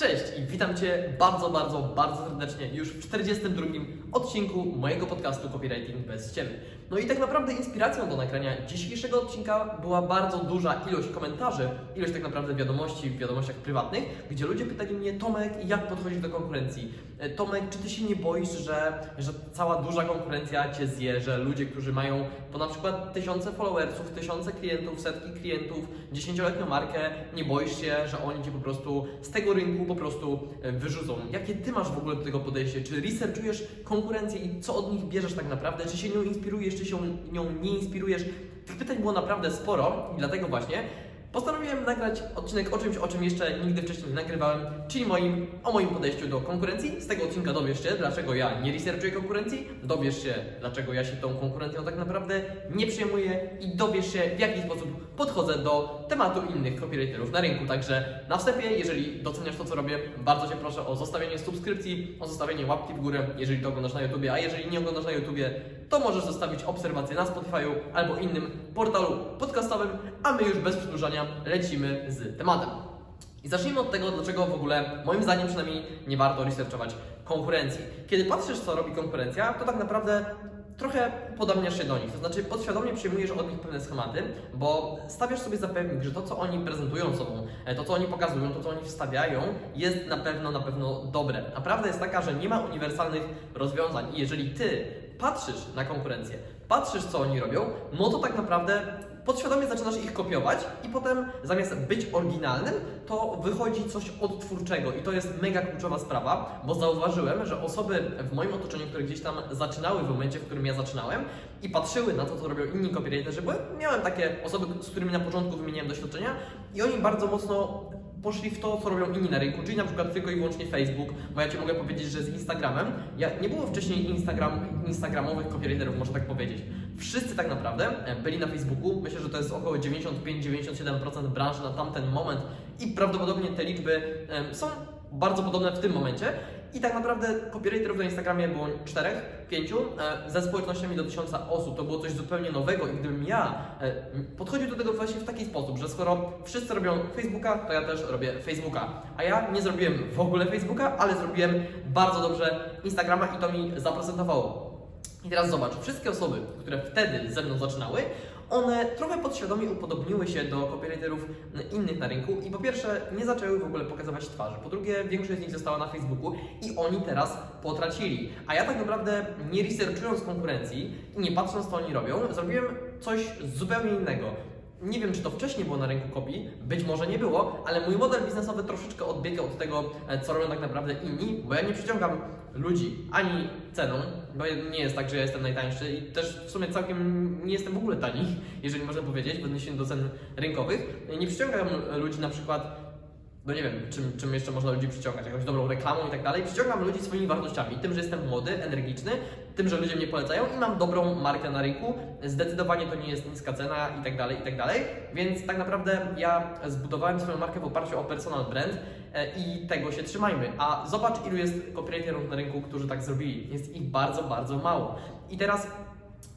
Cześć i witam Cię bardzo, bardzo, bardzo serdecznie już w 42 odcinku mojego podcastu Copywriting bez Ciebie. No i tak naprawdę inspiracją do nagrania dzisiejszego odcinka była bardzo duża ilość komentarzy, ilość tak naprawdę wiadomości w wiadomościach prywatnych, gdzie ludzie pytali mnie, Tomek, jak podchodzisz do konkurencji? E, Tomek, czy Ty się nie boisz, że, że cała duża konkurencja Cię zje, że ludzie, którzy mają po na przykład tysiące followersów, tysiące klientów, setki klientów, dziesięcioletnią markę, nie boisz się, że oni Cię po prostu z tego rynku po prostu e, wyrzucą? Jakie Ty masz w ogóle do tego podejście? Czy researchujesz konkurencję i co od nich bierzesz tak naprawdę? Czy się nią inspirujesz, czy się nią nie inspirujesz? Tych pytań było naprawdę sporo i dlatego właśnie Postanowiłem nagrać odcinek o czymś, o czym jeszcze nigdy wcześniej nie nagrywałem, czyli moim, o moim podejściu do konkurencji. Z tego odcinka dowiesz się, dlaczego ja nie researchuję konkurencji, dowiesz się, dlaczego ja się tą konkurencją tak naprawdę nie przejmuję i dowiesz się, w jaki sposób podchodzę do tematu innych copywriterów na rynku. Także na wstępie, jeżeli doceniasz to, co robię, bardzo Cię proszę o zostawienie subskrypcji, o zostawienie łapki w górę, jeżeli to oglądasz na YouTubie, a jeżeli nie oglądasz na YouTubie, to możesz zostawić obserwację na Spotify'u albo innym portalu podcastowym, a my już bez przedłużania lecimy z tematem. I zacznijmy od tego, dlaczego w ogóle, moim zdaniem przynajmniej, nie warto researchować konkurencji. Kiedy patrzysz, co robi konkurencja, to tak naprawdę trochę podobniasz się do nich. To znaczy, podświadomie przyjmujesz od nich pewne schematy, bo stawiasz sobie za pewnik, że to, co oni prezentują sobą, e, to, co oni pokazują, to, co oni wstawiają, jest na pewno, na pewno dobre. A prawda jest taka, że nie ma uniwersalnych rozwiązań. I jeżeli ty patrzysz na konkurencję, patrzysz, co oni robią, no to tak naprawdę podświadomie zaczynasz ich kopiować i potem zamiast być oryginalnym, to wychodzi coś odtwórczego. I to jest mega kluczowa sprawa, bo zauważyłem, że osoby w moim otoczeniu, które gdzieś tam zaczynały w momencie, w którym ja zaczynałem i patrzyły na to, co robią inni copywriterzy, bo miałem takie osoby, z którymi na początku wymieniałem doświadczenia i oni bardzo mocno poszli w to, co robią inni na rynku, czyli na przykład tylko i wyłącznie Facebook, bo ja Ci mogę powiedzieć, że z Instagramem, ja, nie było wcześniej Instagram, instagramowych copywriterów, można tak powiedzieć. Wszyscy tak naprawdę e, byli na Facebooku, myślę, że to jest około 95-97% branży na tamten moment i prawdopodobnie te liczby są bardzo podobne w tym momencie. I tak naprawdę copywriterów na Instagramie było czterech, pięciu, e, ze społecznościami do tysiąca osób. To było coś zupełnie nowego i gdybym ja e, podchodził do tego właśnie w taki sposób, że skoro wszyscy robią Facebooka, to ja też robię Facebooka. A ja nie zrobiłem w ogóle Facebooka, ale zrobiłem bardzo dobrze Instagrama i to mi zaprezentowało. I teraz zobacz, wszystkie osoby, które wtedy ze mną zaczynały, one trochę podświadomie upodobniły się do copywriterów innych na rynku i po pierwsze nie zaczęły w ogóle pokazywać twarzy, po drugie większość z nich została na Facebooku i oni teraz potracili. A ja tak naprawdę nie researchując konkurencji i nie patrząc co oni robią, zrobiłem coś zupełnie innego. Nie wiem, czy to wcześniej było na rynku kopii, być może nie było, ale mój model biznesowy troszeczkę odbiega od tego, e, co robią tak naprawdę inni, bo ja nie przyciągam ludzi ani ceną, bo nie jest tak, że ja jestem najtańszy i też w sumie całkiem nie jestem w ogóle tani, jeżeli można powiedzieć, w odniesieniu do cen rynkowych. Nie przyciągam ludzi na przykład no nie wiem, czym, czym jeszcze można ludzi przyciągać, jakąś dobrą reklamą i tak dalej. Przyciągam ludzi swoimi wartościami, tym, że jestem młody, energiczny, tym, że ludzie mnie polecają i mam dobrą markę na rynku. Zdecydowanie to nie jest niska cena i tak dalej, i tak dalej. Więc tak naprawdę ja zbudowałem swoją markę w oparciu o personal brand i tego się trzymajmy. A zobacz, ilu jest copywriterów na rynku, którzy tak zrobili. Jest ich bardzo, bardzo mało. I teraz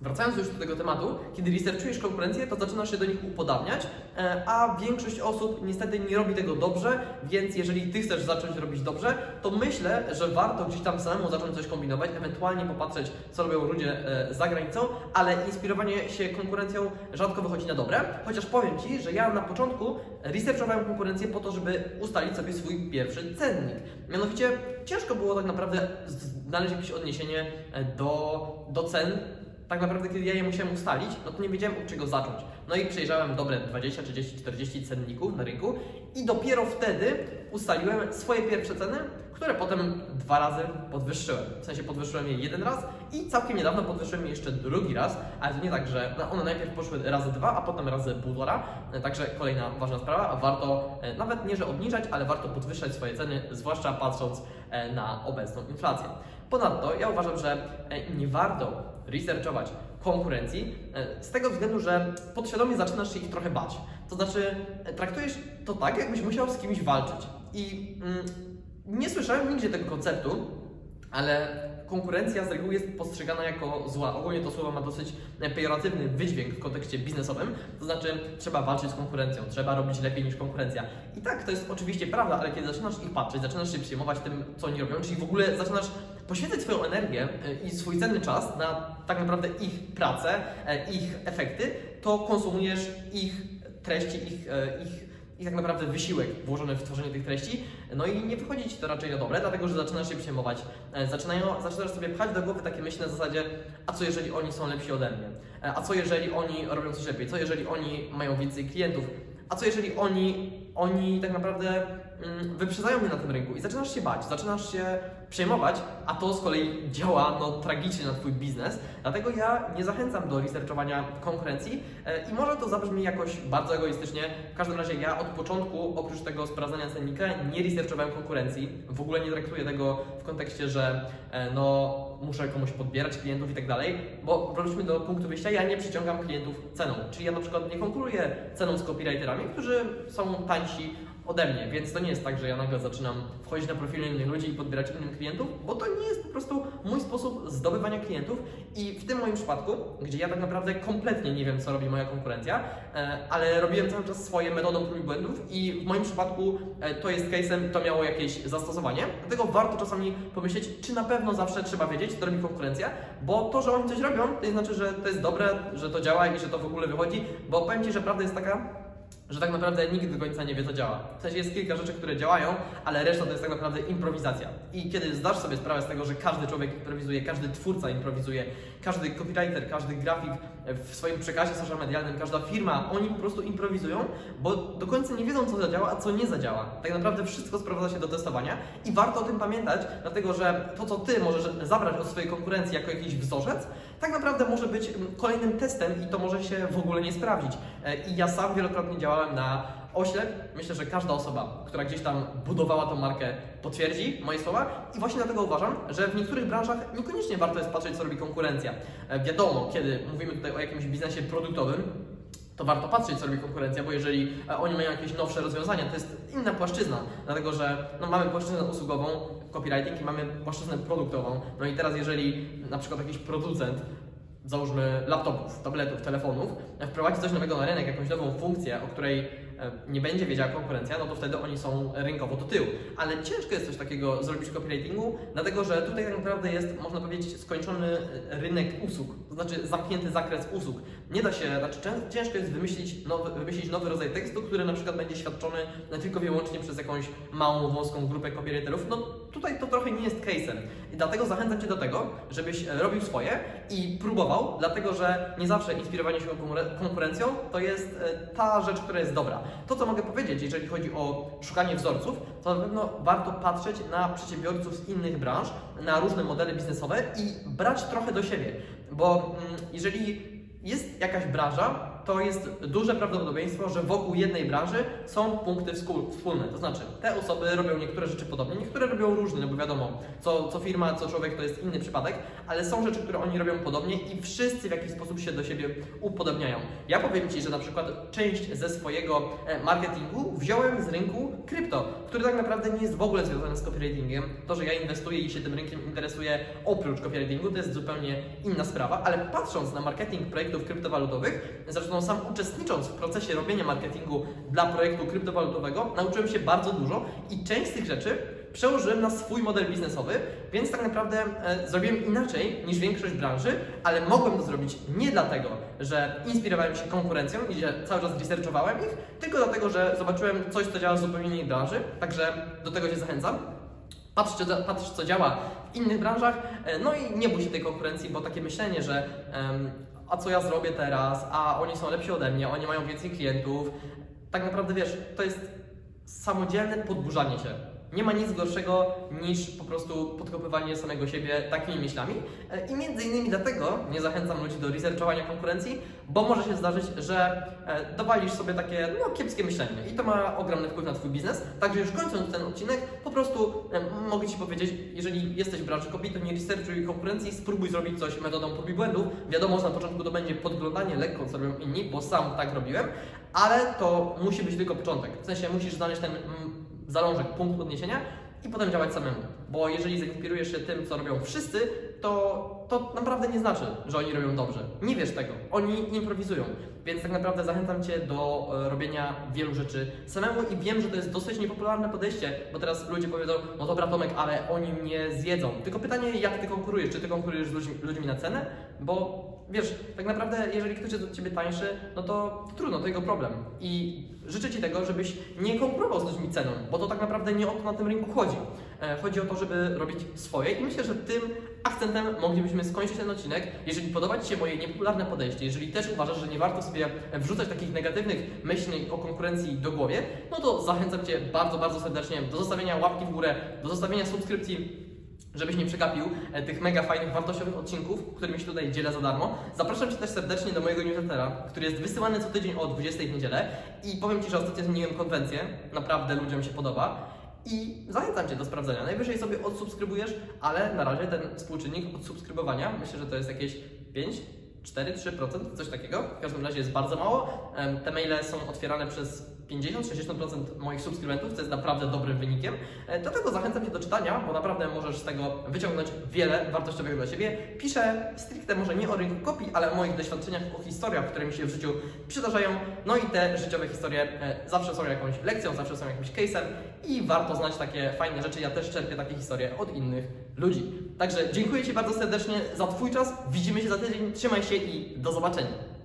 Wracając już do tego tematu, kiedy researchujesz konkurencję, to zaczynasz się do nich upodabniać, e, a większość osób niestety nie robi tego dobrze, więc jeżeli Ty chcesz zacząć robić dobrze, to myślę, że warto gdzieś tam samemu zacząć coś kombinować, ewentualnie popatrzeć, co robią ludzie e, za granicą, ale inspirowanie się konkurencją rzadko wychodzi na dobre, chociaż powiem Ci, że ja na początku researchowałem konkurencję po to, żeby ustalić sobie swój pierwszy cennik. Mianowicie ciężko było tak naprawdę znaleźć jakieś odniesienie e, do, do cen tak naprawdę, kiedy ja je musiałem ustalić, no to nie wiedziałem od czego zacząć. No i przejrzałem dobre 20, 30, 40 cenników na rynku i dopiero wtedy ustaliłem swoje pierwsze ceny, które potem dwa razy podwyższyłem. W sensie podwyższyłem je jeden raz i całkiem niedawno podwyższyłem je jeszcze drugi raz, ale to nie tak, że no one najpierw poszły razy dwa, a potem razy półtora. Także kolejna ważna sprawa, warto e, nawet nie, że obniżać, ale warto podwyższać swoje ceny, zwłaszcza patrząc e, na obecną inflację. Ponadto ja uważam, że e, nie warto researchować konkurencji z tego względu, że podświadomie zaczynasz się ich trochę bać. To znaczy, traktujesz to tak, jakbyś musiał z kimś walczyć. I mm, nie słyszałem nigdzie tego konceptu, ale konkurencja z reguły jest postrzegana jako zła. Ogólnie to słowo ma dosyć pejoratywny wydźwięk w kontekście biznesowym, to znaczy trzeba walczyć z konkurencją, trzeba robić lepiej niż konkurencja. I tak, to jest oczywiście prawda, ale kiedy zaczynasz ich patrzeć, zaczynasz się przejmować tym, co oni robią, czyli w ogóle zaczynasz poświęcać swoją energię e, i swój cenny czas na tak naprawdę ich pracę, e, ich efekty, to konsumujesz ich treści, ich, e, ich i tak naprawdę wysiłek włożony w tworzenie tych treści, no i nie wychodzi Ci to raczej na dobre, dlatego że zaczynasz się przejmować, e, zaczynają, zaczynasz sobie pchać do głowy takie myśli na zasadzie, a co jeżeli oni są lepsi ode mnie, e, a co jeżeli oni robią coś lepiej, co jeżeli oni mają więcej klientów, a co jeżeli oni, oni tak naprawdę wyprzedzają mnie na tym rynku i zaczynasz się bać, zaczynasz się przejmować, a to z kolei działa no, tragicznie na Twój biznes. Dlatego ja nie zachęcam do researchowania konkurencji e, i może to zabrzmi jakoś bardzo egoistycznie. W każdym razie ja od początku, oprócz tego sprawdzania cennika, nie researchowałem konkurencji. W ogóle nie traktuję tego w kontekście, że e, no, muszę komuś podbierać klientów i tak dalej, bo wróćmy do punktu wyjścia, ja nie przyciągam klientów ceną. Czyli ja na przykład nie konkuruję ceną z copywriterami, którzy są tańsi ode mnie, więc to nie jest tak, że ja nagle zaczynam wchodzić na profile innych ludzi i podbierać innym klientów, bo to nie jest po prostu mój sposób zdobywania klientów. I w tym moim przypadku, gdzie ja tak naprawdę kompletnie nie wiem, co robi moja konkurencja, e, ale robiłem cały czas swoje metodą prób i błędów i w moim przypadku e, to jest case'em, to miało jakieś zastosowanie, dlatego warto czasami pomyśleć, czy na pewno zawsze trzeba wiedzieć, co robi konkurencja, bo to, że oni coś robią, to nie znaczy, że to jest dobre, że to działa i że to w ogóle wychodzi, bo powiem Ci, że prawda jest taka, że tak naprawdę nikt do końca nie wie, co działa. W sensie jest kilka rzeczy, które działają, ale reszta to jest tak naprawdę improwizacja. I kiedy zdasz sobie sprawę z tego, że każdy człowiek improwizuje, każdy twórca improwizuje, każdy copywriter, każdy grafik w swoim przekazie social medialnym, każda firma, oni po prostu improwizują, bo do końca nie wiedzą, co zadziała, a co nie zadziała. Tak naprawdę wszystko sprowadza się do testowania i warto o tym pamiętać, dlatego że to, co Ty możesz zabrać od swojej konkurencji jako jakiś wzorzec, tak naprawdę może być mm, kolejnym testem i to może się w ogóle nie sprawdzić. E, I ja sam wielokrotnie działałem na oślep. Myślę, że każda osoba, która gdzieś tam budowała tą markę, potwierdzi moje słowa. I właśnie dlatego uważam, że w niektórych branżach niekoniecznie warto jest patrzeć, co robi konkurencja. E, wiadomo, kiedy mówimy tutaj o jakimś biznesie produktowym, to warto patrzeć, co robi konkurencja, bo jeżeli e, oni mają jakieś nowsze rozwiązania, to jest inna płaszczyzna, dlatego że no, mamy płaszczyznę usługową, copywriting i mamy płaszczyznę produktową. No i teraz jeżeli na przykład jakiś producent załóżmy laptopów, tabletów, telefonów, wprowadzi coś nowego na rynek, jakąś nową funkcję, o której E, nie będzie wiedziała konkurencja, no to wtedy oni są rynkowo do tyłu. Ale ciężko jest coś takiego zrobić copywritingu, dlatego że tutaj tak naprawdę jest, można powiedzieć, skończony rynek usług, to znaczy zamknięty zakres usług. Nie da się, znaczy ciężko jest wymyślić nowy, wymyślić nowy rodzaj tekstu, który na przykład będzie świadczony tylko i wyłącznie przez jakąś małą, wąską grupę copywriterów. No tutaj to trochę nie jest case'em. I dlatego zachęcam Cię do tego, żebyś robił swoje i próbował, dlatego że nie zawsze inspirowanie się konkurencją to jest e, ta rzecz, która jest dobra. To, co mogę powiedzieć, jeżeli chodzi o szukanie wzorców, to na pewno warto patrzeć na przedsiębiorców z innych branż, na różne modele biznesowe i brać trochę do siebie. Bo mm, jeżeli jest jakaś branża, to jest duże prawdopodobieństwo, że wokół jednej branży są punkty wspólne. To znaczy, te osoby robią niektóre rzeczy podobnie, niektóre robią różne, no bo wiadomo, co, co firma, co człowiek to jest inny przypadek, ale są rzeczy, które oni robią podobnie i wszyscy w jakiś sposób się do siebie upodobniają. Ja powiem Ci, że na przykład część ze swojego e, marketingu wziąłem z rynku krypto, który tak naprawdę nie jest w ogóle związany z copywritingiem. To, że ja inwestuję i się tym rynkiem interesuję oprócz copywritingu, to jest zupełnie inna sprawa, ale patrząc na marketing projektów kryptowalutowych, zresztą sam uczestnicząc w procesie robienia marketingu dla projektu kryptowalutowego, nauczyłem się bardzo dużo i część z tych rzeczy przełożyłem na swój model biznesowy, więc tak naprawdę e, zrobiłem inaczej niż większość branży, ale mogłem to zrobić nie dlatego, że inspirowałem się konkurencją i że cały czas researchowałem ich, tylko dlatego, że zobaczyłem coś, co działa w zupełnie innej branży, także do tego Cię zachęcam. Patrz, patrz, co działa w innych branżach, e, no i nie bój się tej konkurencji, bo takie myślenie, że a co ja zrobię teraz, a oni są lepsi ode mnie, oni mają więcej klientów. Tak naprawdę wiesz, to jest samodzielne podburzanie się. Nie ma nic gorszego niż po prostu podkopywanie samego siebie takimi myślami. E, I między innymi dlatego nie zachęcam ludzi do researchowania konkurencji, bo może się zdarzyć, że e, dowalisz sobie takie no, kiepskie myślenie i to ma ogromny wpływ na Twój biznes. Także już kończąc ten odcinek, po prostu e, mogę Ci powiedzieć, jeżeli jesteś w branży kopii, to nie researchuj konkurencji, spróbuj zrobić coś metodą prób i błędów. Wiadomo, że na początku to będzie podglądanie lekko, co robią inni, bo sam tak robiłem, ale to musi być tylko początek. W sensie musisz znaleźć ten mm, zalążek, punkt odniesienia i potem działać samemu. Bo jeżeli zainspirujesz się tym, co robią wszyscy, to, to naprawdę nie znaczy, że oni robią dobrze. Nie wiesz tego. Oni improwizują. Więc tak naprawdę zachęcam Cię do e, robienia wielu rzeczy samemu i wiem, że to jest dosyć niepopularne podejście, bo teraz ludzie powiedzą, no dobra Tomek, ale oni mnie zjedzą. Tylko pytanie, jak Ty konkurujesz? Czy Ty konkurujesz z ludźmi, ludźmi na cenę? Bo wiesz, tak naprawdę jeżeli ktoś jest od Ciebie tańszy, no to trudno, to jego problem. I życzę Ci tego, żebyś nie konkurował z ludźmi ceną, bo to tak naprawdę nie o to na tym rynku chodzi. E, Chodzi o to, żeby robić swoje i myślę, że tym akcentem moglibyśmy skończyć ten odcinek. Jeżeli podoba Ci się moje niepopularne podejście, jeżeli też uważasz, że nie warto sobie wrzucać takich negatywnych myśli o konkurencji do głowie, no to zachęcam Cię bardzo, bardzo serdecznie do zostawienia łapki w górę, do zostawienia subskrypcji żebyś nie przegapił e, tych mega fajnych, wartościowych odcinków, którymi się tutaj dzielę za darmo. Zapraszam Cię też serdecznie do mojego newslettera, który jest wysyłany co tydzień o 20 w niedzielę i powiem Ci, że ostatnio zmieniłem konwencję, naprawdę ludziom się podoba i zachęcam Cię do sprawdzenia. Najwyżej sobie odsubskrybujesz, ale na razie ten współczynnik odsubskrybowania, myślę, że to jest jakieś 5, 4, 3%, coś takiego. W każdym razie jest bardzo mało. Te maile są otwierane przez 50-60% moich subskrybentów, co jest naprawdę dobrym wynikiem. E, Do tego zachęcam Cię do czytania, bo naprawdę możesz z tego wyciągnąć wiele wartościowego dla siebie. Piszę stricte może nie o rynku kopii, ale o moich doświadczeniach, o historiach, które mi się w życiu przydarzają. No i te życiowe historie e, zawsze są jakąś lekcją, zawsze są jakimś case'em i warto znać takie fajne rzeczy. Ja też czerpię takie historie od innych ludzi. Także dziękuję Ci bardzo serdecznie za Twój czas. Widzimy się za tydzień. Trzymaj się i do zobaczenia.